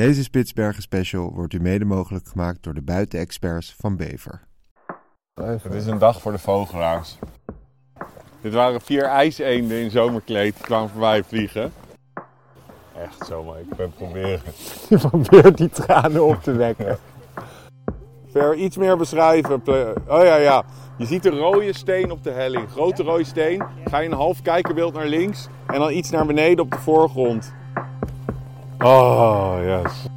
Deze Spitsbergen special wordt u mede mogelijk gemaakt door de buitenexperts van Bever. Het is een dag voor de vogelaars. Dit waren vier ijseenden in zomerkleed die kwamen voorbij vliegen. Echt zo, maar ik ben proberen. Die tranen op te wekken. Ver iets meer beschrijven. Oh ja, ja. Je ziet een rode steen op de helling. Grote rode steen. Ga je een half kijkerbeeld naar links. En dan iets naar beneden op de voorgrond. Oh, yes.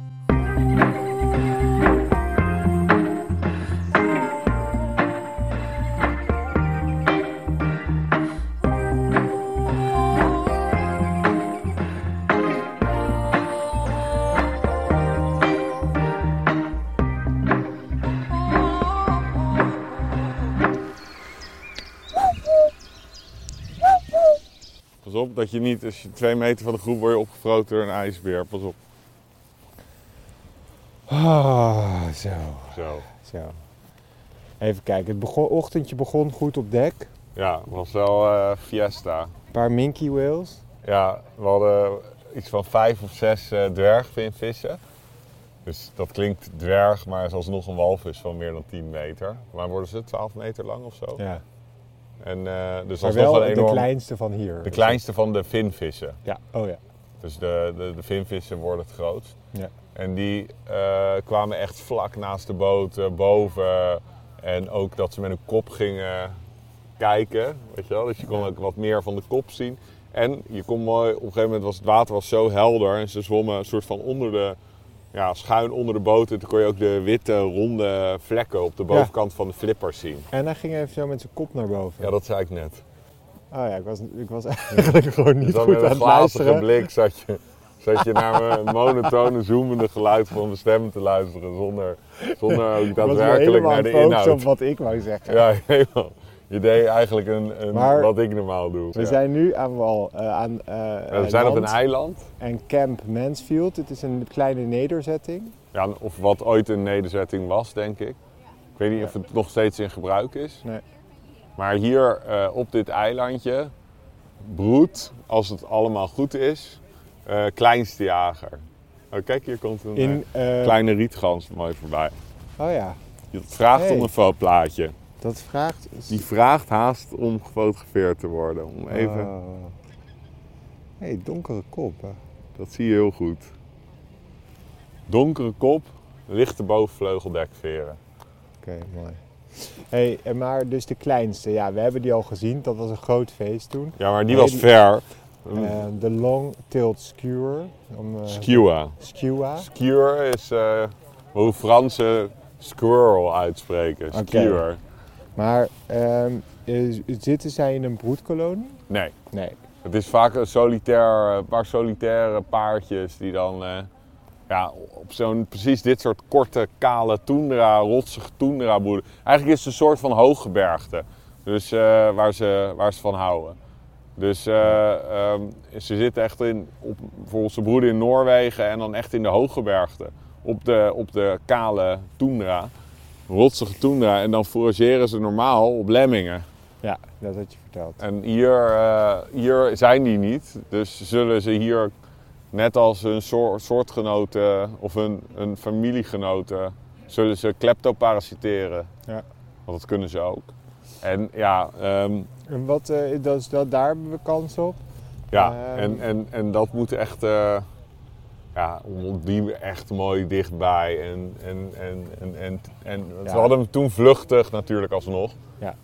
Dat je niet, als je twee meter van de groep wordt opgefroten door een ijsbeer. Pas op. Ah, zo, Zo. zo. Even kijken, het begon, ochtendje begon goed op dek. Ja, het was wel eh, fiesta. Een paar minky whales. Ja, we hadden iets van vijf of zes eh dwergvinvissen. Dus dat klinkt dwerg, maar is alsnog een walvis van meer dan 10 meter. Maar worden ze 12 meter lang of zo? Ja. En, eh, dus Maar dat was wel een de kleinste van hier. De kleinste van de vinvissen. Ja, oh ja. Dus de, de, de vinvissen worden het grootst. Ja. En die eh, kwamen echt vlak naast de boot, boven. En ook dat ze met hun kop gingen kijken. Weet je wel? Dus je kon ook wat meer van de kop zien. En je kon mooi, op een gegeven moment was het water was zo helder. En ze zwommen een soort van onder de, ja, schuin onder de boot. En toen kon je ook de witte, ronde vlekken op de bovenkant van de flippers zien. En hij ging even zo met zijn kop naar boven. Ja, dat zei ik net. Oh ja, ik was, ik was eigenlijk gewoon niet Dus dan goed met aan een het luisteren. blik zat je, zat je naar mijn monotone, zoemende geluid van mijn stem te luisteren. Zonder, zonder ook was daadwerkelijk helemaal naar de het focussen inhoud. op wat ik wou zeggen. Ja, helemaal. Je deed eigenlijk een, een, Maar wat ik normaal doe. We Ja. zijn nu aan wal, eh, aan Ja, we zijn op een land eiland. en Camp Mansfield. Het is een kleine nederzetting. Ja, of wat ooit een nederzetting was, denk ik. Ik weet niet of het nog steeds in gebruik is. Nee. Maar hier eh, op dit eilandje broedt, als het allemaal goed is, kleinste jager. Oh, kijk, hier komt een In, kleine rietgans mooi voorbij. Oh ja, Je vraagt Hey. om een fotoplaatje. Dat vraagt... Die vraagt haast om gefotografeerd te worden. Om even, Oh. hey, donkere kop. hè. Dat zie je heel goed. Donkere kop, lichte bovenvleugeldekveren. Oké, mooi. Hey, maar dus de kleinste. Ja, we hebben die al gezien. Dat was een groot feest toen. Ja, maar die was die- ver. Eh, De long-tailed skewer. Om, eh, Skewer. Skewer. Skewer is eh, hoe Fransen squirrel uitspreken. Skewer. Maar ehm, eh, zitten zij in een broedkolonie? Nee, Nee. het is vaak een solitair, een paar solitaire paardjes die dan eh, ja, op zo'n precies dit soort korte, kale toendra, rotsige toendra broeden. Eigenlijk is het een soort van hooggebergte. Dus eh, waar, ze, waar ze van houden. Dus eh, ehm, ze zitten echt in, op, bijvoorbeeld ze broeden in Noorwegen en dan echt in de hooggebergte. Op de, op de kale toendra, rotsige toendra. En dan forageren ze normaal op lemmingen. Ja, dat had je verteld. En hier, eh, hier zijn die niet. Dus zullen ze hier, net als hun soort, soortgenoten of hun, hun familiegenoten, zullen ze kleptoparasiteren. Ja. Want dat kunnen ze ook. En ja, ehm, En wat, dat, is- dat, daar hebben we kans op. ja Ehm. en, en, en dat moet echt, eh, ja, om die echt mooi dichtbij. En, en, en, en, en, en Ja. we hadden hem toen vluchtig natuurlijk alsnog. Ja.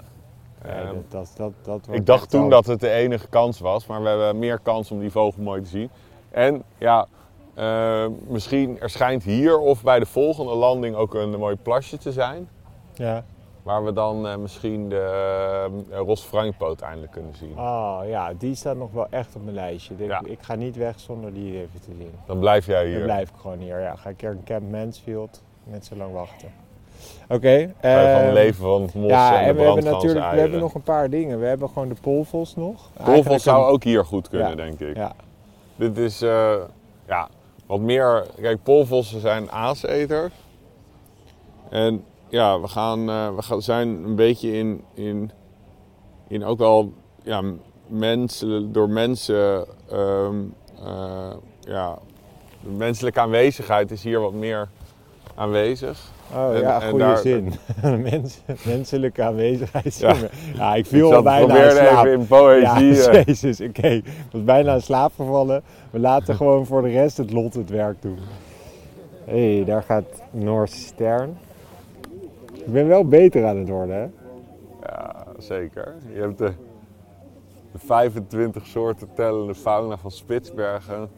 Ehm, dat, dat, dat, Ik dacht toen al- dat het de enige kans was, maar we hebben meer kans om die vogel mooi te zien. En ja, eh, misschien er schijnt hier of bij de volgende landing ook een mooi plasje te zijn. Ja. Waar we dan eh, misschien de uh, Rosfranjepoot eindelijk kunnen zien. Oh ja, die staat nog wel echt op mijn lijstje. Ik, Ja. ik ga niet weg zonder die even te zien. Dan blijf jij Dan hier. blijf ik gewoon hier. Ja, ga ik keer een Camp Mansfield net zo lang wachten. Oké. Ga je van ehm, het leven van het mos ja, en en we hebben natuurlijk we hebben nog een paar dingen. We hebben gewoon de polvos nog. Polvos zou een- ook hier goed kunnen, Ja. denk ik. Ja, Dit is, eh, ja, wat meer... Kijk, polvossen zijn aaseters. En ja, we, gaan, eh, we gaan, zijn een beetje in, in, in ook wel ja, mensen, door mensen ehm, eh, ja, de menselijke aanwezigheid is hier wat meer aanwezig. Oh En- ja, en goede daar- zin. Mens, menselijke aanwezigheid. Ja. Ja, ik Ik viel al zat- bijna in slaap. even in poëzie. ja, eh, jezus, oké. Ik was bijna in slaap gevallen. We laten gewoon voor de rest het lot het werk doen. Hé, hey, daar gaat Noordstern. Ik ben wel beter aan het worden, hè? Ja, zeker. Je hebt de, de 25 soorten tellende fauna van Spitsbergen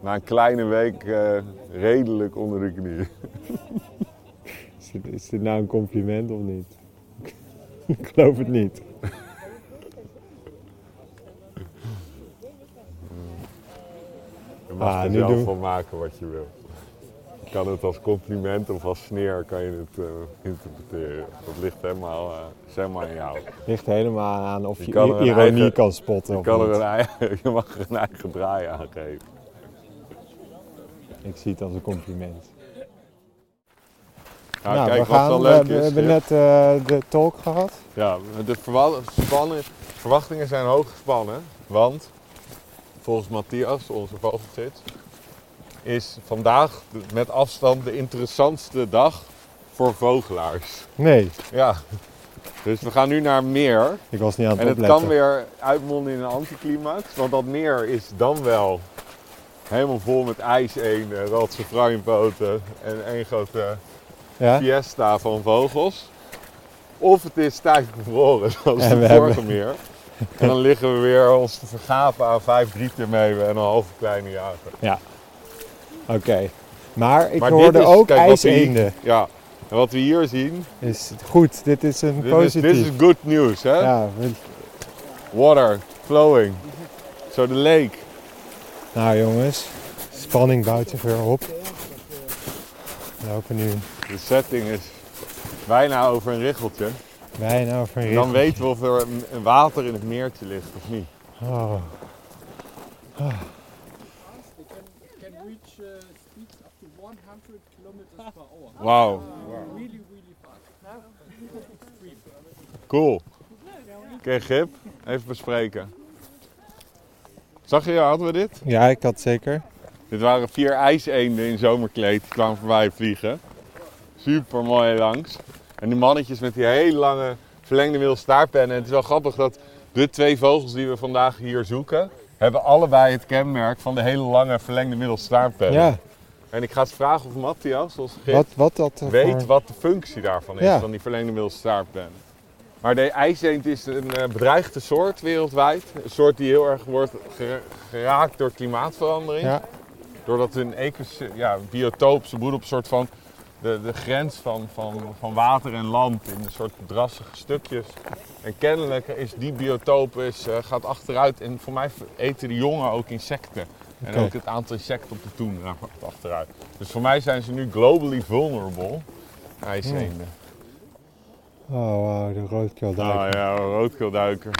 na een kleine week eh, redelijk onder de knie. Is dit, is dit nou een compliment of niet? ik geloof het niet. Je mag Ah, er zelf doen- van maken wat je wil. Kan het als compliment of als sneer kan je het eh, interpreteren. Dat ligt helemaal, eh, is helemaal aan jou. Ligt helemaal aan of Je je, kan ironie eigen- kan spotten Je, of kan er niet. een eigen, je mag er een eigen draai aan geven. Ik zie het als een compliment. Nou, nou, kijk, we, gaan, wel we, leuk we is. hebben ja. net eh, de talk gehad. Ja, de spannen- verwachtingen zijn hoog gespannen. Want volgens Matthias, onze vogelgids, is vandaag met afstand de interessantste dag voor vogelaars. Nee, Ja, dus we gaan nu naar meer. ik was niet aan het En het opletten. kan weer uitmonden in een anticlimax. Want dat meer is dan wel helemaal vol met ijseenden, rotse fruinpoten en één grote Ja? fiesta van vogels. Of het is tijd bevroren, zoals En we vorige hebben- meer. En dan liggen we weer ons te vergapen aan vijf drietermeeuwen en een halve kleine jager. Oké. Maar ik Maar hoorde is- ook kijk, hier-. Ja, en wat we hier zien, Is goed, dit is een dit positief. dit is good news, hè? Ja, Water, flowing. Zo de lake. nou jongens, spanning bouwt zich weer op. We lopen nu De setting is bijna over een richeltje. bijna over een En dan weten we of er een- water in het meertje ligt of niet. Oh, They can, can reach uh, speeds up to 100 kilometers per hour. Wauw, Really, really fast. Extreme. cool. Oké, Gip, even bespreken. Zag je, hadden we dit? ja, ik had zeker. Dit waren vier ijseenden in zomerkleed die kwamen voorbij vliegen. Super mooi langs. En die mannetjes met die hele lange verlengde middel staartpennen. Het is wel grappig dat de twee vogels die we vandaag hier zoeken, hebben allebei het kenmerk van de hele lange verlengde middel staartpennen. Ja, En ik ga eens vragen of Matthias, gids, wat, wat dat eh, weet voor- wat de functie daarvan is, Ja. van die verlengde middel staartpen. Maar de ijseend is een eh, bedreigde soort wereldwijd. Een soort die heel erg wordt gera- geraakt door klimaatverandering. Ja, Doordat hun ecos, ja, biotoop, ze broeden op een soort van de, de grens van, van, van water en land in een soort drassige stukjes. En kennelijk is die biotoop is, eh, gaat achteruit en voor mij eten de jongen ook insecten. En ook het aantal insecten op de toendra gaat achteruit. Dus voor mij zijn ze nu globally vulnerable, ijseenden. oh wauw, de roodkeelduiker. Ah ja, een roodkeelduiker.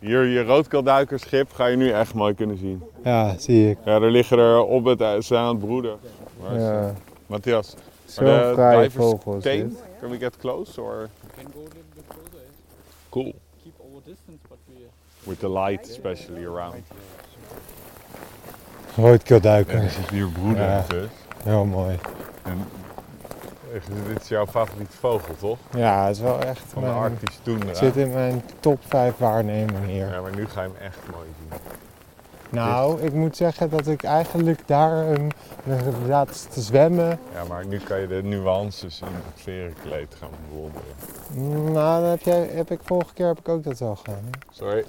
Hier, je roodkeelduikerschip ga je nu echt mooi kunnen zien. Ja, zie ik. Ja, er liggen er op het, ze zijn aan het broeden. Waar Ja, Matthias, Zo'n de fraaie divers vogel is tame? dit. Can we get close or We can go a little bit closer. cool Keep our distance, but we with the light especially around? Roodkeelduiker. En ze zit hier broeden Ja. dus. Heel mooi. En echt, dit is jouw favoriete vogel toch? Ja, het is wel echt Van de mijn, Arctische toendra. het zit in mijn top 5 waarnemingen hier. Ja, maar nu ga je hem echt mooi zien. Nou, ik moet zeggen dat ik eigenlijk daar um, inderdaad te zwemmen. Ja, maar nu kan je de nuances in het verenkleed gaan bewonderen. Nou, dan heb, jij, heb ik vorige keer heb ik ook dat wel gedaan. hè. Sorry. Ik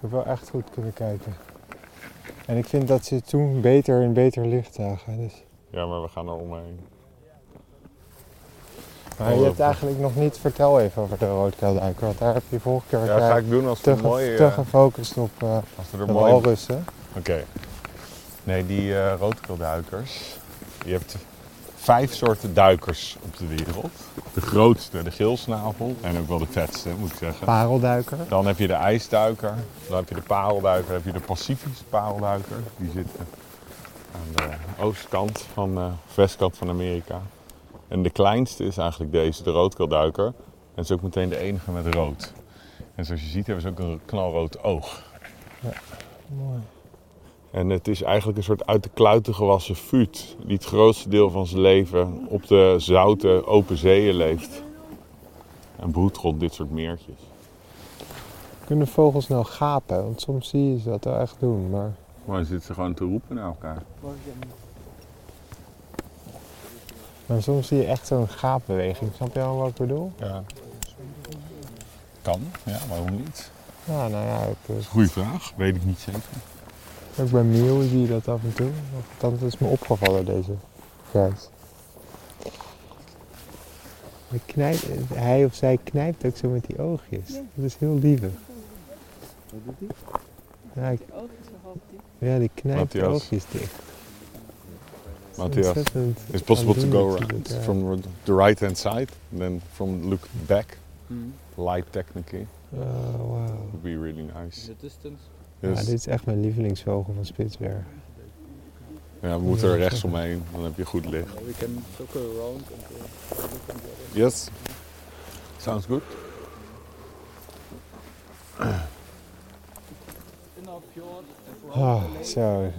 heb wel echt goed kunnen kijken. En ik vind dat ze toen beter in beter licht zagen. Dus. Ja, maar we gaan er omheen. Maar je hebt eigenlijk nog niet vertel even over de roodkeelduiker. Want daar heb je vorige keer Ja, dat ga ik doen als te, mooi... te eh, gefocust op eh als er de walrussen. Oké. Nee, die eh roodkeelduikers. Je hebt vijf soorten duikers op de wereld. De grootste, de geelsnavel. En ook wel de vetste, moet ik zeggen. Parelduiker. Dan heb je de ijsduiker. Dan heb je de parelduiker. Dan heb je de Pacifische parelduiker. Die zitten aan de oostkant van, eh, of westkant van Amerika. En de kleinste is eigenlijk deze, de roodkeelduiker. En is ook meteen de enige met rood. En zoals je ziet hebben ze ook een knalrood oog. Mooi. En het is eigenlijk een soort uit de kluiten gewassen fuut. Die het grootste deel van zijn leven op de zoute open zeeën leeft. En broedt rond dit soort meertjes. Kunnen vogels nou gapen? Want soms zie je ze dat wel echt doen, maar... Maar dan zitten ze gewoon te roepen naar elkaar. Maar soms zie je echt zo'n gaapbeweging. Snap je wel wat ik bedoel? Ja. Kan, ja, waarom niet? Ja, nou ja, ik, eh, Goeie vraag, weet ik niet zeker. Ook bij meeuwen zie je dat af en toe. Dat is me opgevallen deze reis. Hij, knijpt, hij of zij knijpt ook zo met die oogjes. Dat is heel lief. Ja, ik- ja, die knijpt de oogjes dicht. Matthias, It's possible to go ja. from the right hand side, and then from look back, Mm. light technically, Oh, wauw. would be really In nice. the distance. Ja, Yes. dit is echt mijn lievelingsvogel van Spitsbergen. Ja, we moeten er rechts omheen, dan heb je goed licht. We can circle around and look on the other. Yes. Sounds good. Ah, zo,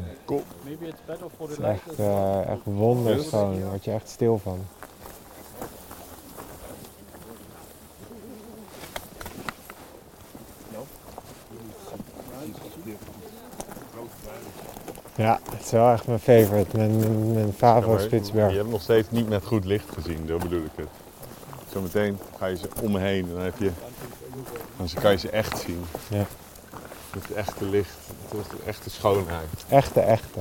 Maybe it's better for het the is light echt, eh echt wonderschoon. Daar word je echt stil van. Ja, het is wel echt mijn favorite. Mijn, mijn, mijn favo Ja. Je hebt nog steeds niet met goed licht gezien, zo bedoel ik het. Zometeen ga je ze om me heen en dan, heb je, dan kan je ze echt zien. Ja. Het echte licht, het is de echte schoonheid. Echte, echte.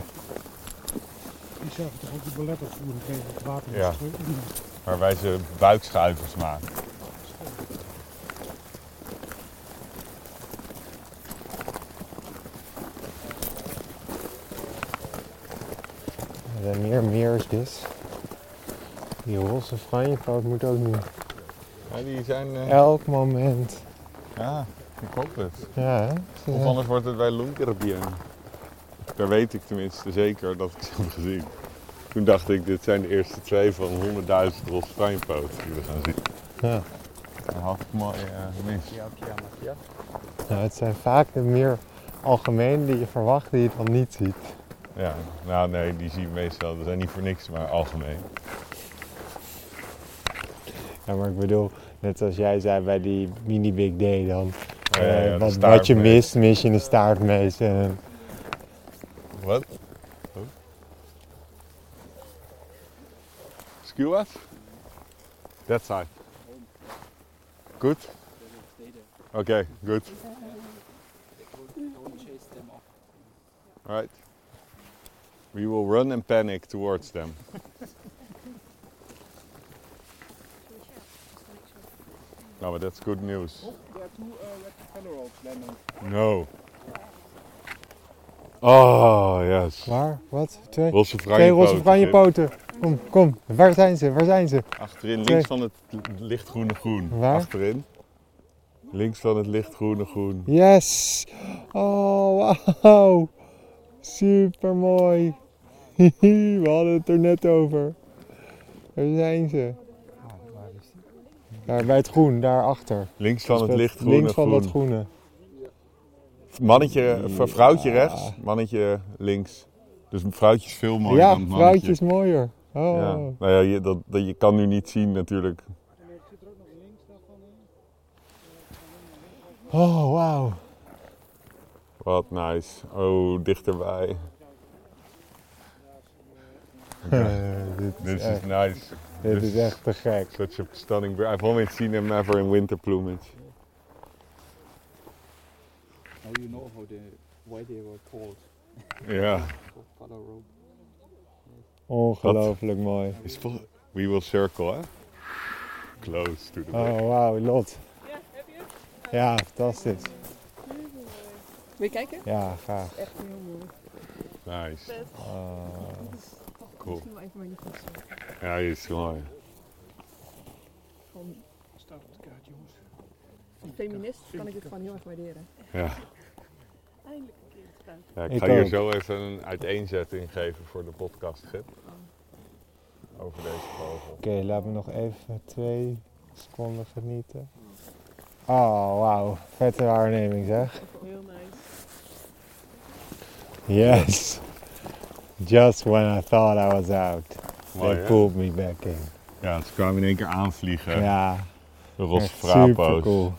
Die zagen toch ook de balletafvoering tegen het water Ja. Waar wij ze buikschuivers maken. Zijn meer meersvis. Die roze franjepoot moet ook nu. Ja, die zijn... eh, Elk moment. ja, ik hoop het. Ja, Of zijn- anders wordt het bij Lunkerbien. Daar weet ik tenminste zeker dat ik ze heb gezien. Toen dacht ik, dit zijn de eerste twee van 100.000 roze franjepoot die we gaan zien. Ja. Dan had ik mooi eh, mis. Nou, het zijn vaak de meer algemeen die je verwacht die je dan niet ziet. Ja, nou nee, die zie je meestal. Dat zijn niet voor niks, maar algemeen. Ja, maar ik bedoel, net zoals jij zei bij die mini Big Day dan. Ja, ja, eh, ja, de wat, wat je mist, mis je een staartmees. En, Wat? Oh. Excuse us? That side. Good? There. Okay, good. Off. Alright. We will run and panic towards them. No, but that's good news. Oh, there are two red landing. No. Oh, yes. waar? Wat? Twee? Roze Twee roze franjepoten. franjepoten. Kom, kom. Waar zijn ze? Waar zijn ze? Achterin, Twee. links van het lichtgroene groen. Waar? Achterin. Links van het lichtgroene groen. Yes! Oh, wauw! Super mooi! We hadden het er net over. Waar zijn ze? Daar bij het groen, daarachter. Links van Dus het met- lichtgroene Links van groen. dat groene. Mannetje, vrouwtje Ja. rechts, mannetje links. Dus vrouwtje is veel mooier ja, dan mannetje. vrouwtje is mooier. Oh. Ja. Nou ja, je, dat, dat, je kan nu niet zien natuurlijk. Oh, wauw. Wat nice. Oh, dichterbij. Eh, dit This is, echt, nice. dit this is echt te gek. Such a stunning bird. I've only seen him ever in winter plumage. Now you know how they, why they were called Ja. Ongelooflijk mooi. We will circle, hè? Close to the Oh, wauw, Lot. Ja, heb je? Ja, fantastisch. Wil je kijken? Ja, graag. Echt heel mooi. Nice. Niet goed. Ja, die is mooi. Van Staat op de kaart, jongens. feminist kan ik dit gewoon heel erg waarderen. Ja. Eindelijk een keer het ja ik ga hier zo even een uiteenzetting geven voor de podcast, Gip. Over deze vogel. Oké, laat me nog even twee seconden genieten. Oh, wauw. Vette waarneming zeg. Heel nice. Yes. Just when I thought I was out, Mooi, they hè? pulled me back in. Ja, ze kwamen in één keer aanvliegen. Ja, De rosse echt frapo's. cool.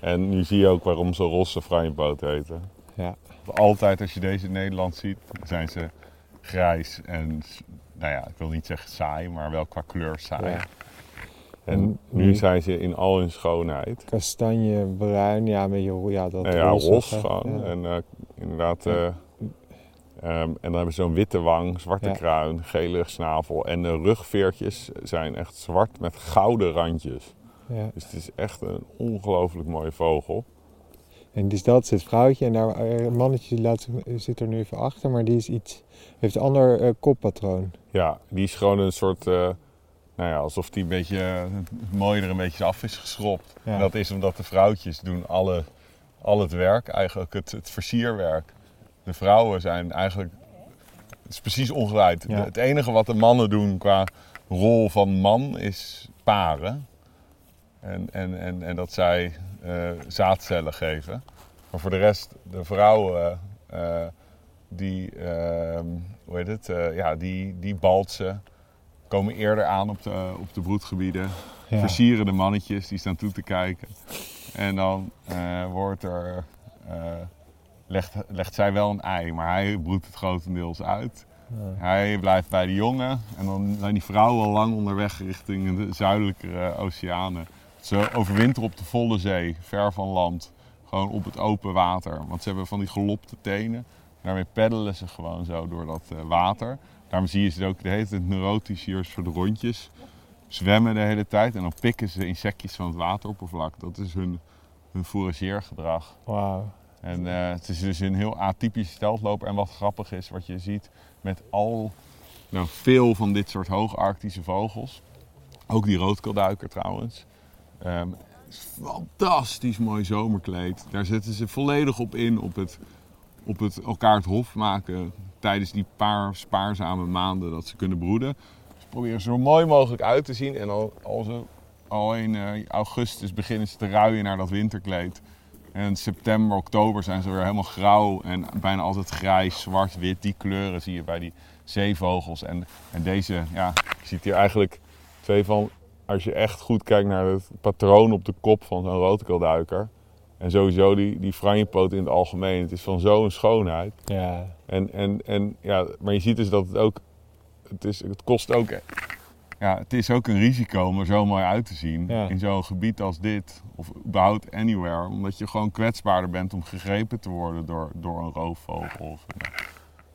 En nu zie je ook waarom ze rosse franjepoot heten. Ja. Altijd als je deze in Nederland ziet, zijn ze grijs en, nou ja, ik wil niet zeggen saai, maar wel qua kleur saai. Ja. En En nu nu- zijn ze in al hun schoonheid. Kastanje, bruin, ja, een beetje ja, dat Nou ja, ros gewoon. ja. En eh, inderdaad, Ja. Eh, ehm, en dan hebben ze zo'n witte wang, zwarte Ja. kruin, gele snavel. En de rugveertjes zijn echt zwart met gouden randjes. Ja. Dus het is echt een ongelooflijk mooie vogel. En dus dat is het vrouwtje en daar, eh, een mannetje die laat, zit er nu even achter, maar die is iets, heeft een ander eh, koppatroon. Ja, die is gewoon een soort, eh, nou ja, alsof die een beetje, eh, mooie er een beetje af is geschropt. Ja. En dat is omdat de vrouwtjes doen alle, al het werk, eigenlijk het, het versierwerk. De vrouwen zijn eigenlijk, het is precies omgedraaid. Ja. Het enige wat de mannen doen qua rol van man is paren. En, en, en, en dat zij eh, zaadcellen geven. Maar voor de rest, de vrouwen, eh, die, ehm, hoe heet het, Eh, ja, die, die baltsen, komen eerder aan op de, op de broedgebieden. Ja. Versieren de mannetjes, die staan toe te kijken. En dan wordt er, legt, legt zij wel een ei, maar hij broedt het grotendeels uit. Hij blijft bij de jongen en dan zijn die vrouwen al lang onderweg richting de zuidelijkere oceanen. Ze overwinteren op de volle zee, ver van land. Gewoon op het open water. Want ze hebben van die gelopte tenen. Daarmee peddelen ze gewoon zo door dat eh, water. Daarom zie je ze ook de hele tijd neurotisch hier voor de rondjes. Zwemmen de hele tijd en dan pikken ze insectjes van het wateroppervlak. Dat is hun, hun fourageergedrag. Wauw. En eh, het is dus een heel atypische steltloper. En wat grappig is, wat je ziet met al nou, veel van dit soort hoogarctische vogels. Ook die roodkeelduiker trouwens. Is fantastisch mooi zomerkleed. Daar zetten ze volledig op in, op het, op het elkaar het hof maken tijdens die paar spaarzame maanden dat ze kunnen broeden. Ze proberen zo mooi mogelijk uit te zien. En al, al, zo, al in eh, augustus beginnen ze te ruien naar dat winterkleed. En in september, oktober zijn ze weer helemaal grauw en bijna altijd grijs, zwart, wit. Die kleuren zie je bij die zeevogels. En, en deze, ja, je ziet hier eigenlijk twee van, als je echt goed kijkt naar het patroon op de kop van zo'n roodkeelduiker. En sowieso die, die franjepoot in het algemeen. Het is van zo'n schoonheid. Ja, En, en, en, ja, maar je ziet dus dat het ook, het, is, het kost ook, ja, het is ook een risico om er zo mooi uit te zien Ja. in zo'n gebied als dit, of überhaupt anywhere, omdat je gewoon kwetsbaarder bent om gegrepen te worden door, door een roofvogel. Of, een-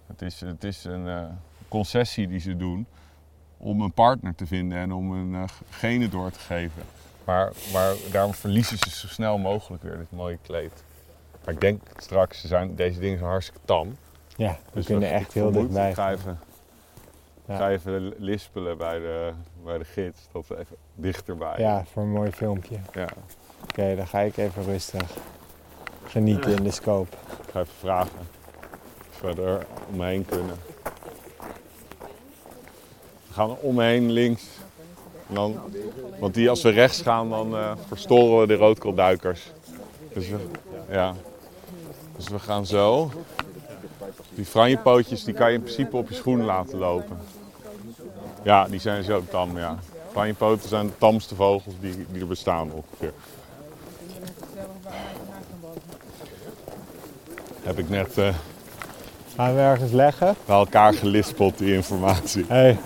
het, is, het is een eh, concessie die ze doen om een partner te vinden en om hun eh, genen door te geven. Maar, maar daarom verliezen ze zo snel mogelijk weer dit mooie kleed. Maar ik denk straks, zijn, deze dingen zijn hartstikke tam. ja we Dus kunnen wat echt heel dichtbij. Ik ga even, Ja. ga even lispelen bij de, bij de gids. Dat we even dichterbij. Ja, voor een mooi filmpje. ja. Oké, dan ga ik even rustig genieten in de scope. Ik ga even vragen of we er omheen kunnen. We gaan er omheen links. Dan, want die, als we rechts gaan, dan eh, verstoren we de roodkoolduikers. Dus we, ja. dus we gaan zo. Die franjepootjes die kan je in principe op je schoenen laten lopen. Ja, die zijn zo tam, ja. Franjepoten zijn de tamste vogels die, die er bestaan ongeveer. Heb ik net eh, Gaan we ergens leggen? bij elkaar gelispeld, die informatie. Hey.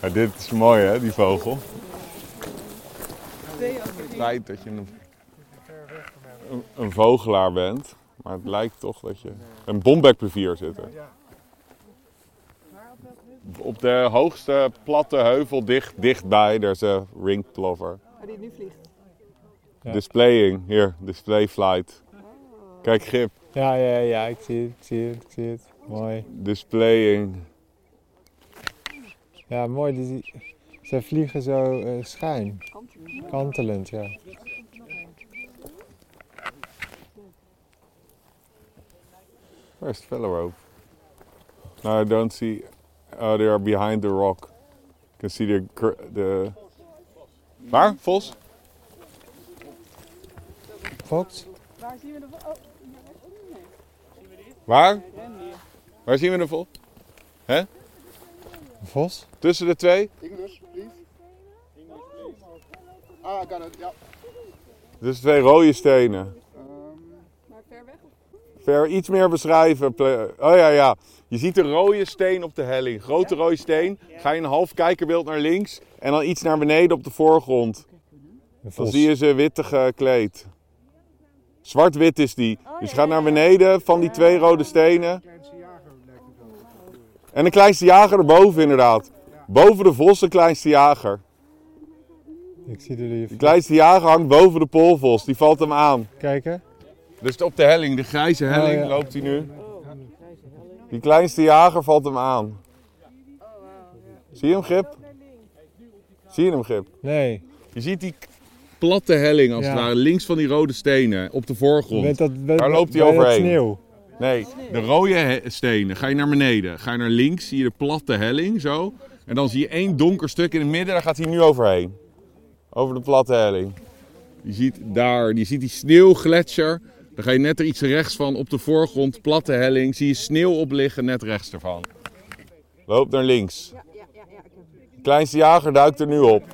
Ja, dit is mooi hè, die vogel. Het feit dat je een, een, een vogelaar bent, maar het lijkt toch dat je... Een bombekbevier zit er. Op de hoogste platte heuvel dicht, dichtbij, daar is een ring plover. Oh, die nu vliegt. Ja. Displaying, hier, display flight. Kijk, Gip, Ja, ja, ja, ik zie het, ik zie het, ik zie het. Mooi. displaying. Ja, mooi. Die, ze vliegen zo eh, schuin. Kantelend, ja. Where's the fellow No, I don't see. Oh, they are behind the rock. You can see the the. Waar? Vos? Fox? Waar zien we de... Oh, Waar? Waar zien we de vol? Een vos? Tussen de twee? English, please. Ah, I got it. Yeah. Dus twee rode stenen. Um, maar ver weg? Ver iets meer beschrijven. Oh ja, ja. Je ziet een rode steen op de helling. Grote rode steen. Ga je een half kijkerbeeld naar links. En dan iets naar beneden op de voorgrond. Dan zie je ze wittig gekleed. Zwart-wit is die. Dus je gaat naar beneden van die twee rode stenen. Kleinste jager lijkt het wel. En de kleinste jager erboven inderdaad. Boven de vos de kleinste jager. Ik zie die De kleinste jager hangt boven de polvos. Die valt hem aan. kijken. Dus op de helling, de grijze helling Oh, ja. loopt hij nu. Die kleinste jager valt hem aan. Zie je hem, Gip? Zie je hem, Gip? Nee. Je ziet die platte helling als het ware, links van die rode stenen, op de voorgrond. Met dat, met, Daar loopt hij overheen. sneeuw. Nee, de rode stenen. Ga je naar beneden. Ga je naar links, zie je de platte helling, zo. En dan zie je één donker stuk in het midden, daar gaat hij nu overheen. Over de platte helling. Je ziet daar, je ziet die sneeuwgletsjer. Dan ga je net er iets rechts van, op de voorgrond, platte helling. Zie je sneeuw opliggen, net rechts ervan. Loop naar links. Ja, ja, ja, ja. Ik heb... De kleinste jager duikt er nu op.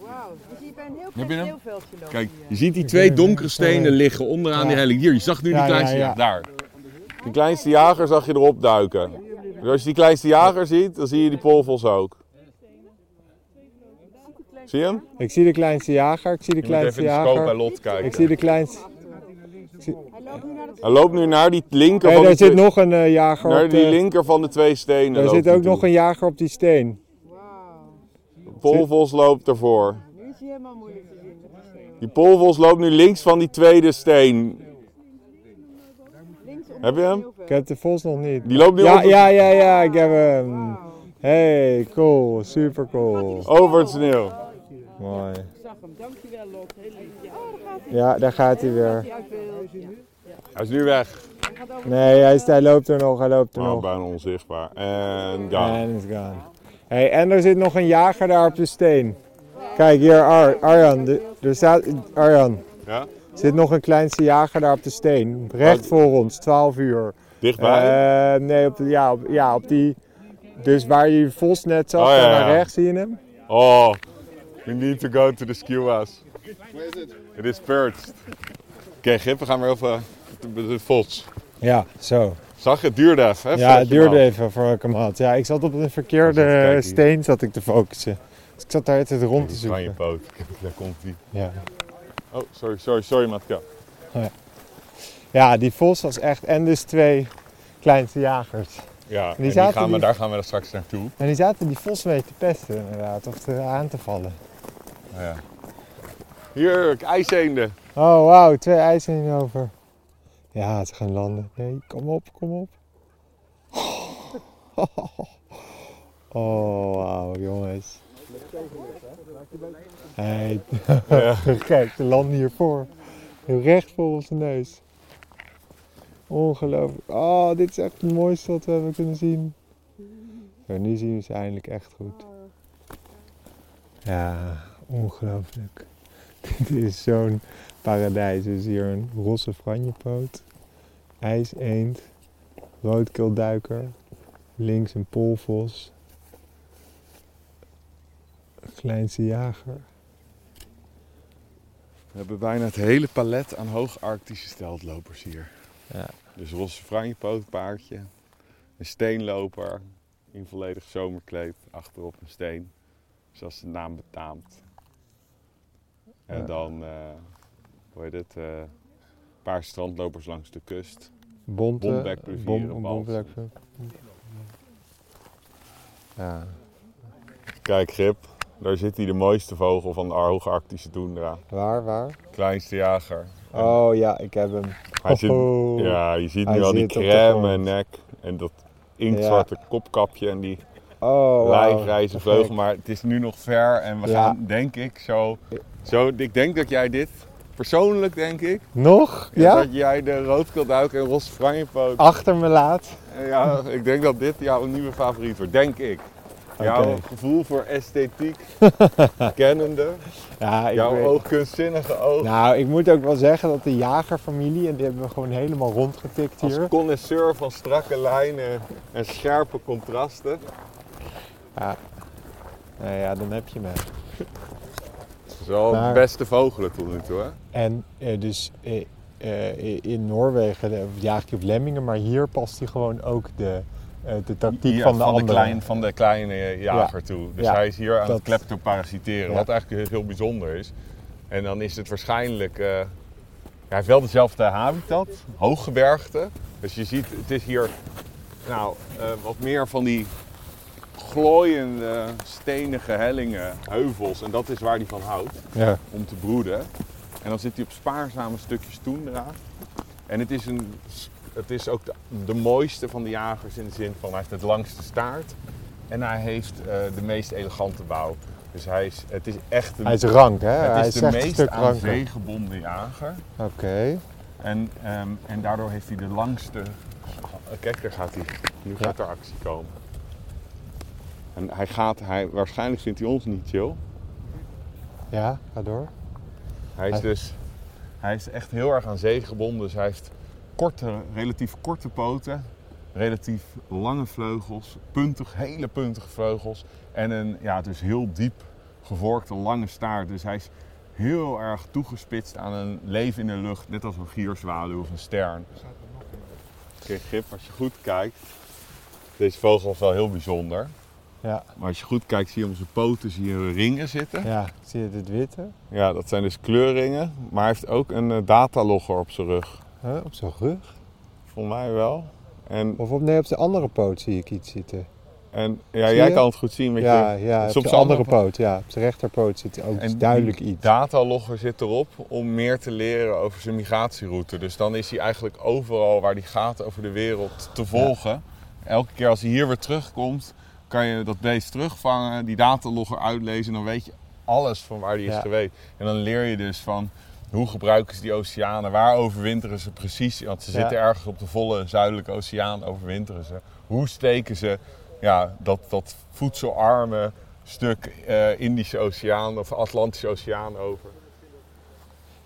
Wauw, dus je bent een heel Heb klein je hem? Kijk, je ziet die twee donkere stenen liggen onderaan die helling. Hier, je zag nu Ja, die kleinste ja, ja. jager. Daar. Die kleinste jager zag je erop duiken. Dus als je die kleinste jager ziet, dan zie je die polvos ook. Zie je hem? Ik zie de kleinste jager. Ik zie de Je moet even kleinste in de scope bij jager. Lot kijken. Ik zie de kleinste. Hij loopt nu naar die linker Hey, van daar de zit twee- nog een eh, jager naar op die de... linker van de twee stenen. Daar loopt zit ook toe. nog een jager op die steen. Wauw. Polvos loopt ervoor. Nu is hij helemaal moeilijk te zien die polvos loopt nu links van die tweede steen. Heb je hem? Ik heb de vos nog niet. Die loopt nu Ja, op- ja, ja, ja, ik heb hem. Hey, cool. Super cool. over het sneeuw. Mooi. Ik zag hem. Dankjewel, Lot. Heel lief. Ja, oh, daar gaat hij. Ja, daar gaat hij weer. Hij is nu weg. Hij gaat over Nee, hij, is, hij loopt er nog, hij loopt er Oh, nog. bijna onzichtbaar. En ja. En is gone. Hey, en er zit nog een jager daar op de steen. Kijk hier, Ar Arjan. er staat, Arjan, ja? er zit nog een kleinste jager daar op de steen. Recht voor ons, 12 uur. Dichtbij? Eh, nee, op, de, ja, op, ja, op die. Dus waar je vos net zag, Oh, ja, daar ja. naar rechts zie je hem. Oh, we need to go to the skuas. where is it? It is perched. Oké, Gip, we gaan weer even de, vos. Ja, zo. Zag je, het duurde even. Hè, Ja, het duurde even voor ik hem had. Ja, ik zat op een verkeerde steen zat ik te focussen. Dus ik zat daar had. rond te Die Van je zoeken. poot. Daar komt die. Ja. Oh, sorry, sorry, sorry, Matka. ja, die vos was echt. En dus twee kleinste jagers. Ja, en die gaan we, die- daar gaan we er straks naartoe. En die zaten die vos mee te pesten inderdaad, of te, aan te vallen. Ja. Hier, ijseenden. Oh wauw, twee ijzen over. Ja, ze gaan landen. Nee, kom op, kom op. Oh wauw, jongens. Hey, kijk, ze landen hiervoor. Recht voor onze neus. Ongelooflijk. Oh, dit is echt het mooiste wat we hebben kunnen zien. Nu zien we ze eindelijk echt goed. Ja, ongelooflijk. Dit is zo'n paradijs. Dus hier een rosse franjepoot, ijseend, roodkeelduiker, links een polvos, een kleinste jager. We hebben bijna het hele palet aan hoogarctische steltlopers hier. Ja. Dus rosse franjepootpaardje, een steenloper in volledig zomerkleed achterop een steen, zoals de naam betaamt. En Ja. dan, eh, hoe heet het, eh, paar strandlopers langs de kust. Bonte, Bombekplevieren, bom- wals. bombekplevieren. Ja, Kijk Grip, daar zit hij de mooiste vogel van de hoogarctische toendra. waar, waar? Kleinste jager. Oh ja, ik heb hem. Hij zit, ja, je ziet Hij nu al die op crème nek en dat inktzwarte kopkapje en die Oh, Te vleugel. Maar het is nu nog ver en we Ja. gaan, denk ik, zo, zo... Ik denk dat jij dit, persoonlijk denk ik, Nog? Ja? dat jij de roodkeelduiker en rosse franjepoot... Achter me laat. Ja, ik denk dat dit jouw nieuwe favoriet wordt, denk ik. Jouw gevoel voor esthetiek, kennende, Ja, ik jouw weet- oogkunstzinnige oog. Nou, ik moet ook wel zeggen dat de jagerfamilie, en die hebben we gewoon helemaal rondgetikt Als hier. connoisseur van strakke lijnen en scherpe contrasten. Nou ja, dan heb je me. Dat is wel Maar- het beste vogelen tot nu toe, hè? En eh, dus eh, eh, in Noorwegen jaagt hij op lemmingen, maar hier past hij gewoon ook de, eh, de tactiek Ja, van de de andere. klein, van de kleine jager toe. Dus Ja, hij is hier aan dat- het kleptoparasiteren, Ja. wat eigenlijk heel bijzonder is. En dan is het waarschijnlijk... eh, hij heeft wel dezelfde habitat, hooggebergte. Dus je ziet, het is hier nou, eh, wat meer van die glooiende, stenige hellingen, heuvels. En dat is waar hij van houdt Ja, om te broeden. En dan zit hij op spaarzame stukjes toendra. En het is, een, het is ook de, de mooiste van de jagers in de zin van hij heeft het langste staart. En hij heeft eh, de meest elegante bouw. Dus hij is, het is echt een, hij is rank, hè? het hij is de echt meest stuk aan jager. Oké. En, ehm, en daardoor heeft hij de langste... Kijk, daar gaat hij. Nu gaat er actie komen. En hij gaat, hij, waarschijnlijk vindt hij ons niet chill. Ja, ga door. Hij is Hij- dus hij is echt heel erg aan zee gebonden. Dus hij heeft korte, relatief korte poten, relatief lange vleugels, puntig, hele puntige vleugels. En een ja, dus heel diep gevorkte lange staart. Dus hij is heel erg toegespitst aan een leven in de lucht, net als een gierzwaluw of een stern. Kijk, Gip, als je goed kijkt, deze vogel is wel heel bijzonder. Ja, Maar als je goed kijkt, zie je om zijn poten zie je ringen zitten. ja. zie je dit witte? Ja, dat zijn dus kleurringen. Maar hij heeft ook een eh, datalogger op zijn rug. Huh? Op zijn rug? Volgens mij wel. En, Of op, nee, op zijn andere poot zie ik iets zitten. en ja, jij kan het goed zien met Ja, je... ja op zijn andere poot. Ja, op zijn rechterpoot zit ook En duidelijk die iets. datalogger zit erop om meer te leren over zijn migratieroute. Dus dan is hij eigenlijk overal waar hij gaat over de wereld te volgen. Elke keer als hij hier weer terugkomt, kan je dat beest terugvangen, die datalogger uitlezen en dan weet je alles van waar hij is Ja. geweest. En dan leer je dus van hoe gebruiken ze die oceanen, waar overwinteren ze precies, want ze Ja. zitten ergens op de volle zuidelijke oceaan overwinteren ze. Hoe steken ze ja, dat, dat voedselarme stuk eh, Indische Oceaan of Atlantische Oceaan over.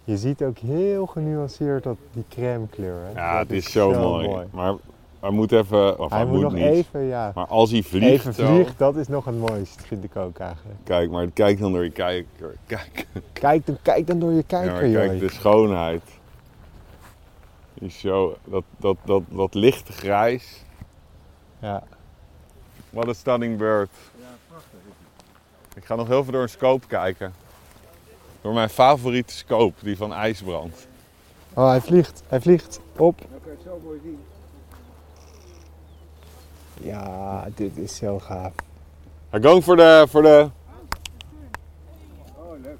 Je ziet ook heel genuanceerd dat die crème kleur. Hè? Ja, Dat het is zo, mooi. Maar hij moet even, of hij, Hij moet nog niet. even, ja, Maar als hij vliegt, even vliegt. Dat is nog het mooiste, vind ik ook eigenlijk. Kijk, maar kijk dan door je kijker. Kijk, Kijk dan, kijk dan door je ja, kijker, joh. kijk de schoonheid. Die zo, dat, dat, dat, dat lichte grijs. Ja. Wat een stunning bird. Ik ga nog heel veel door een scope kijken. Door mijn favoriete scope, die van IJsbrand. Oh, hij vliegt. Hij vliegt. Op. Oké, zo mooi zien. Ja, dit is zo gaaf. Hij going voor de, voor de... Oh, leuk.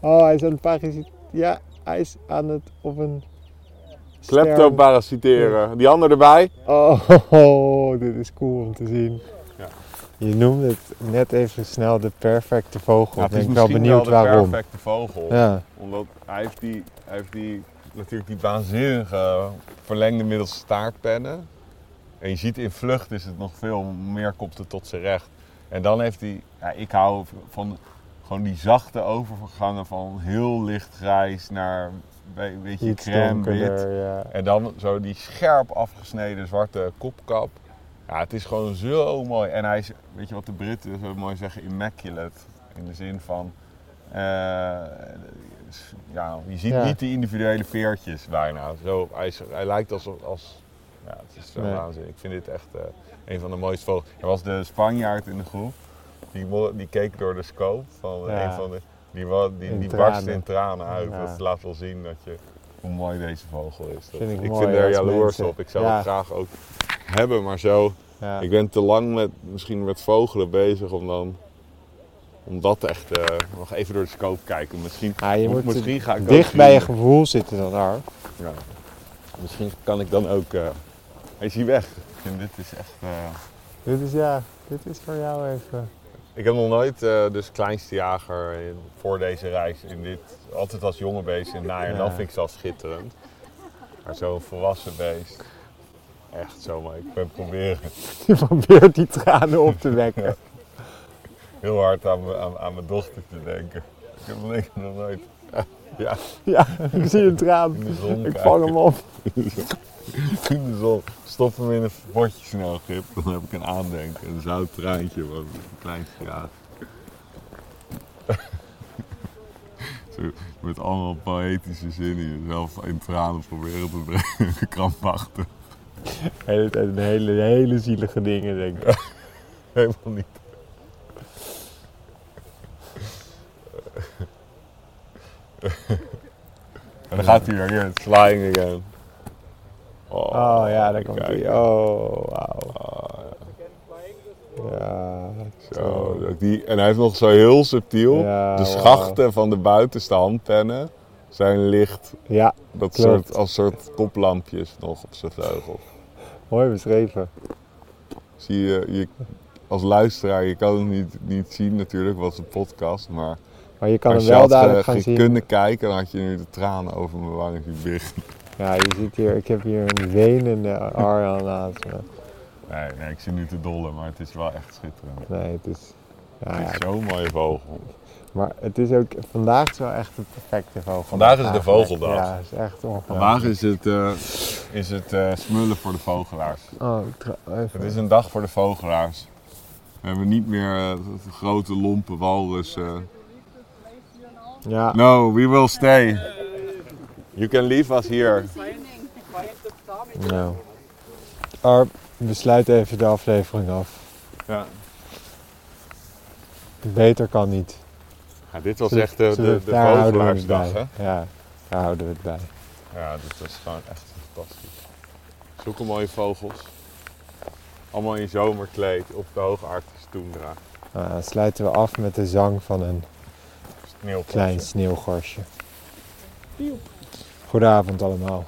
Oh, hij is aan het parasiteren. Ja, hij is aan het op een... Kleptoparasiteren. Die ander erbij. Oh, dit is cool om te zien. Ja. Je noemde het net even snel de perfecte vogel. Ja, ik ben wel benieuwd de waarom. perfecte vogel. Ja, Omdat hij heeft die, hij heeft die, natuurlijk die waanzinnige verlengde middelste staartpennen. En je ziet in vlucht is het nog veel meer komt het tot zijn recht. En dan heeft hij, ja, ik hou van gewoon die zachte overgangen van heel licht grijs naar een beetje iets crème wit. Ja. En dan zo die scherp afgesneden zwarte kopkap. Ja, het is gewoon zo mooi. En hij is, weet je wat de Britten zo mooi zeggen, immaculate. In de zin van, eh, ja, je ziet Ja. niet die individuele veertjes bijna. Zo, hij, hij lijkt als, als, ja, het is zo Nee. waanzin. Ik vind dit echt eh, een van de mooiste vogels. Er was de Spanjaard in de groep, die, die keek door de scope van Ja. een van de, die, die, In die tranen. barstte in tranen uit. Ja. Dat laat wel zien dat je, hoe mooi deze vogel is. Dat- Vind ik ik mooi vind er jaloers mensen- op. Ik zou het graag ook hebben, maar zo. Ik ben te lang met, misschien met vogelen bezig om dan. Om dat echt eh, nog even door de scope kijken. Misschien, Ja, je moet misschien ga ik dicht bij je gevoel zitten dan daar. Ja. Misschien kan ik dan ook. eh hij is hier weg. Ik vind dit is echt. eh, Dit is ja, dit is voor jou even. Ik heb nog nooit eh, dus kleinste jager in- voor deze reis in dit. Altijd als jonge beest in najaar. En Ja. dan vind ik ze al schitterend. Maar zo'n volwassen beest. Echt zo, maar ik ben proberen Je probeert die tranen op te wekken. heel hard aan, mijn- aan, aan mijn dochter te denken. Ik heb nog nooit. Ja, Ja, ik zie een traan. zon Ik vang hem op. In de zon. Stop hem in een potje snelgrip. Dan heb ik een aandenken. Een zout traantje. Wat een klein straat. Zo, met allemaal poëtische zinnen jezelf in tranen proberen te brengen. Krampachtig. De hele tijd een hele, hele zielige dingen, denk ik. Helemaal niet. En dan gaat hij weer hier. Flying again. Oh ja, daar komt hij. Oh, wauw. Ah, Ja, Zo, die, en hij is nog zo heel subtiel. Ja, de schachten van de buitenste handpennen zijn licht. Ja, Dat Klopt. soort, als soort koplampjes nog op zijn vleugel. mooi beschreven. Zie je, je, als luisteraar, je kan het niet, niet zien natuurlijk, wat een podcast. Maar Maar je kan als hem je wel duidelijk ge- gaan zien. kunnen kijken, dan had je nu de tranen over mijn wangen biggen. Ja, je ziet hier, ik heb hier een wenende Arjan naast me. Nee, nee, ik zie nu te dolle, maar het is wel echt schitterend. Nee, het is... Ja, Het ja, is zo'n mooie vogel. maar het is ook... Vandaag is wel echt de perfecte vogel. Vandaag is de vogeldag. Ja, het is echt ongelooflijk. Vandaag is het, eh, is het eh, smullen voor de vogelaars. Oh, even. Het is een dag voor de vogelaars. We hebben niet meer eh, grote lompe walrussen. Ja, No, we will stay. You can leave us here. nou. Arp, we sluiten even de aflevering af. Ja. Beter kan niet. Ja, dit was echt de, de, de vogelaarsdag, hè? Ja, daar houden we het bij. Ja, dit was gewoon echt fantastisch. Zulke mooie vogels. Allemaal in zomerkleed op de hoogarctische toendra. Nou, dan sluiten we af met de zang van een Klein sneeuwgorsje. Goedenavond allemaal.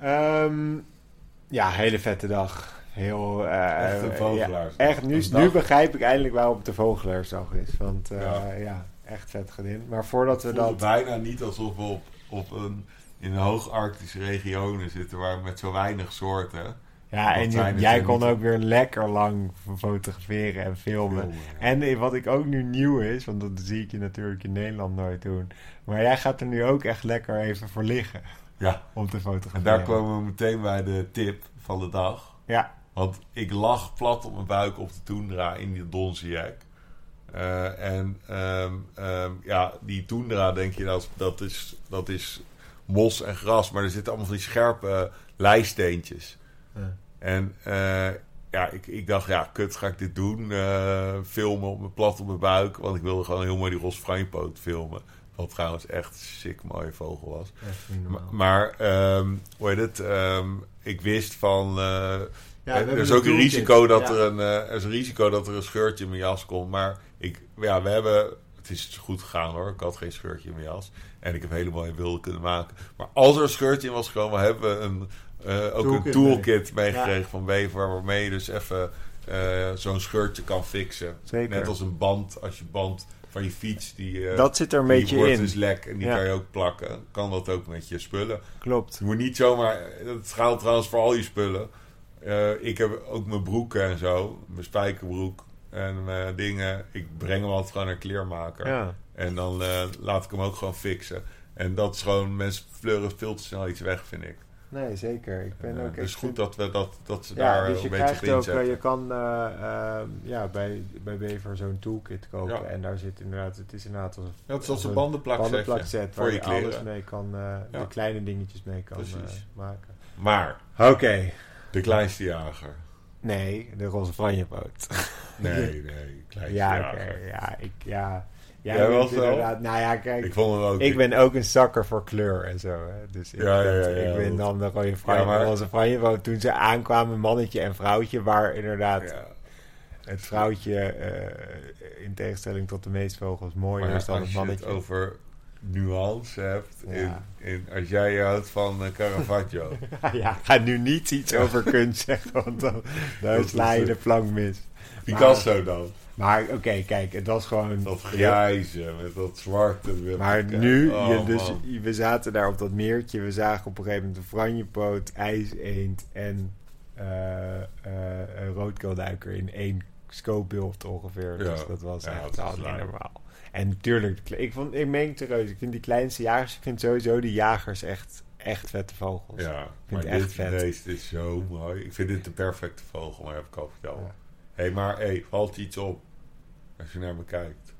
Ehm, ja, hele vette dag. Heel, eh, Echt een ja, vogelaarsdag. echt, nu, nu begrijp ik eindelijk waarom het de vogelaarsdag is. Want eh, Ja. ja. echt vet gedaan. Maar voordat we Het dat... bijna niet alsof we op, op een, in een hoogarctische regionen zitten waar met zo weinig soorten. Ja, en je- jij kon niet. ook weer lekker lang fotograferen en filmen. filmen. En eh, wat ik ook nu nieuw is, want dat zie ik je natuurlijk in Nederland nooit doen. Maar jij gaat er nu ook echt lekker even voor liggen Ja, om te fotograferen. en daar komen we meteen bij de tip van de dag. Ja, Want ik lag plat op mijn buik op de toendra in die Donziak. Eh en ehm, ehm, ja, die toendra denk je dat, dat, is, dat is mos en gras, maar er zitten allemaal van die scherpe lijsteentjes. Ja. En eh, ja, ik, ik dacht, ja, kut, ga ik dit doen? Eh, filmen op mijn plat op mijn buik, want ik wilde gewoon heel mooi die Franjepoot filmen. Wat trouwens echt een sick mooie vogel was. echt niet Ma- normaal. Maar, ehm, hoe heet het? Ehm, ik wist van. eh, er is ook een risico dat Ja. er een, er is een risico dat er een scheurtje in mijn jas komt. Maar ik, ja, we hebben. Het is goed gegaan hoor. Ik had geen scheurtje in mijn jas. En ik heb hele mooie beelden kunnen maken. Maar als er een scheurtje in was gekomen, hebben we een, eh, ook Toolkit een toolkit meegekregen van Bever. Waarmee je dus even eh, zo'n scheurtje kan fixen. Zeker. Net als een band. Als je band van je fiets. Die, eh, Dat zit er een die beetje wordt in. dus lek en die Ja. kan je ook plakken. Kan dat ook met je spullen. Klopt. Je moet niet zomaar. Het geldt trouwens voor al je spullen. Ik heb ook mijn broeken en zo. Mijn spijkerbroek en mijn dingen. Ik breng hem altijd gewoon naar kleermaker. Ja. En dan laat ik hem ook gewoon fixen. En dat is gewoon. Mensen fleuren veel te snel iets weg, vind ik. Nee, zeker. Ik ben ook dus echt... goed dat, we dat, dat ze Ja, daar dus een je beetje ook, eh, je kan eh, eh, ja, bij, bij Bever zo'n toolkit kopen. Ja. En daar zit inderdaad, het is inderdaad als Ja, het is als een een bandenplakzetje bandenplakset voor waar je je alles mee kan, eh, de kleine dingetjes mee kan maken. Maar Oké. de kleinste jager. Nee, de roze franjepoot. Nee, nee, kleinste ja, jager. ja, ik, ja. Jij Jij was wel? nou ja, kijk, Ik vond hem ook. ik ben ook een zakker voor kleur en zo. Hè. Dus ik, Ja, ja, ben- ja, ja, ik ben dan de rode franje, Ja, maar- roze franjepoot. Toen ze aankwamen, mannetje en vrouwtje, waar inderdaad Ja. het vrouwtje, eh, in tegenstelling tot de meeste vogels, mooier Maar is dan als het je het mannetje. over nuance hebt, in, Ja. in, als jij houdt van eh, Caravaggio. ja, ga nu niet iets over kunst zeggen, want dan, sla je de plank mis. Picasso dan. Maar oké, kijk, het was gewoon... Dat grijze met dat zwarte. Maar nu, Oh, je, dus, man. we zaten daar op dat meertje. We zagen op een gegeven moment een franjepoot, ijseend en eh een roodkeelduiker in één scopebeeld ongeveer. Ja. Dus dat was Ja, echt dat niet normaal. En natuurlijk, ik, vond, ik meen reus. Ik vind die kleinste jagers, ik vind sowieso die jagers echt, echt vette vogels. Ja, vind maar het echt dit, vet. deze is zo mooi. Ik vind dit de perfecte vogel, maar heb ik al verteld. Ja. Hé, hey, maar hey, valt iets op als je naar me kijkt.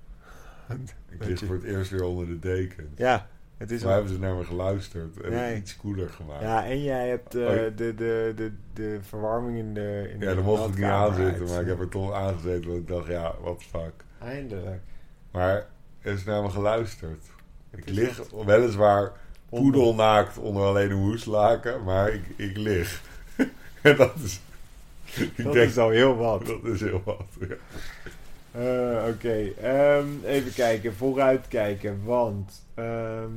Ik lig voor het eerst weer onder de deken. Ja, het is wel... hebben ze naar me geluisterd en Nee. iets cooler gemaakt. Ja, en jij hebt eh, Oh. de, de, de, de verwarming in de in Ja, daar mocht ik niet aanzitten, uit. maar ik heb er toch aangezeten. Want ik dacht, ja, what the fuck. Eindelijk. Maar er is naar me geluisterd. Ik lig echt- weliswaar poedelnaakt onder alleen een hoeslaken, maar ik, ik lig. en dat is... Ik Dat denk, is al heel wat. dat is heel wat. ja. Eh, Oké, ehm, even kijken, vooruitkijken, want ehm,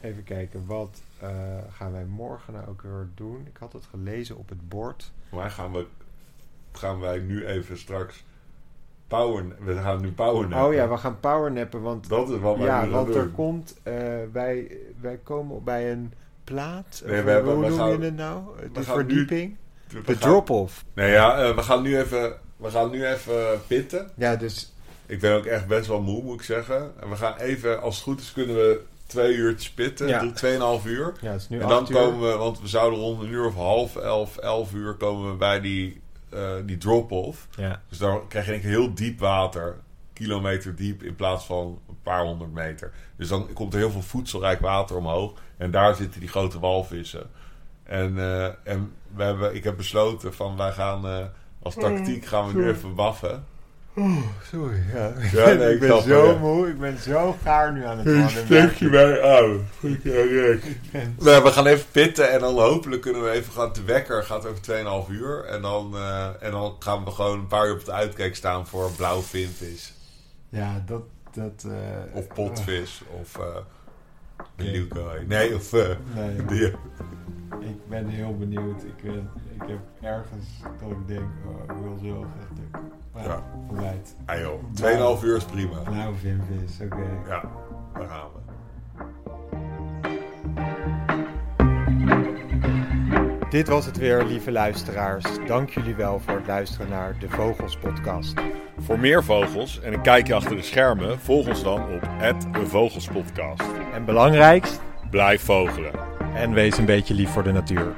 even kijken, wat eh, gaan wij morgen nou ook weer doen? Ik had het gelezen op het bord. Maar gaan, we, gaan wij nu even straks power... We gaan nu power Oh ja, we gaan powernappen, want, Dat is wat wij ja, nu gaan want er komt, eh, wij, wij komen bij een plaat, Nee, we hebben- hoe we noem gaan- je het nou? De nu- verdieping? De drop-off. Nee ja, eh, we gaan nu even... We gaan nu even pitten. Ja, dus Ik ben ook echt best wel moe, moet ik zeggen. En we gaan even, als het goed is, kunnen we twee uurtjes pitten. Ja. Drie- Tweeënhalf uur. ja, het is nu en dan uur. komen we, want we zouden rond een uur of half, elf, elf uur komen we bij die, eh, die drop-off. Ja, Dus dan krijg je denk ik heel diep water. Kilometer diep in plaats van een paar honderd meter. Dus dan komt er heel veel voedselrijk water omhoog. En daar zitten die grote walvissen. En, eh, en we hebben, ik heb besloten van wij gaan eh, als tactiek gaan we nu even waffen. sorry. Ja. Ja, nee, ik ik ben zo het, ja. moe, ik ben zo gaar nu aan het Een worden. stukje mij aan. Nee, we gaan even pitten en dan hopelijk kunnen we even gaan. De wekker gaat over 2,5 uur. En dan, eh, en dan gaan we gewoon een paar uur op de uitkijk staan voor blauw vinvis. Ja, dat... dat eh, Of potvis. Of uh, beluga. Nee, of uh, Nee, die. Ik ben heel benieuwd. Ik, ben, ik heb ergens dat ik denk, oh, ik wil zo graag. Maar Ja. vooruit. Ah joh, 2,5 uur is prima. Blauw vinvis, oké. Ja, daar gaan we. Dit was het weer, lieve luisteraars. Dank jullie wel voor het luisteren naar de Vogels podcast. Voor meer vogels en een kijkje achter de schermen, volg ons dan op de Vogelspodcast. En belangrijkst, Blijf vogelen. En wees een beetje lief voor de natuur.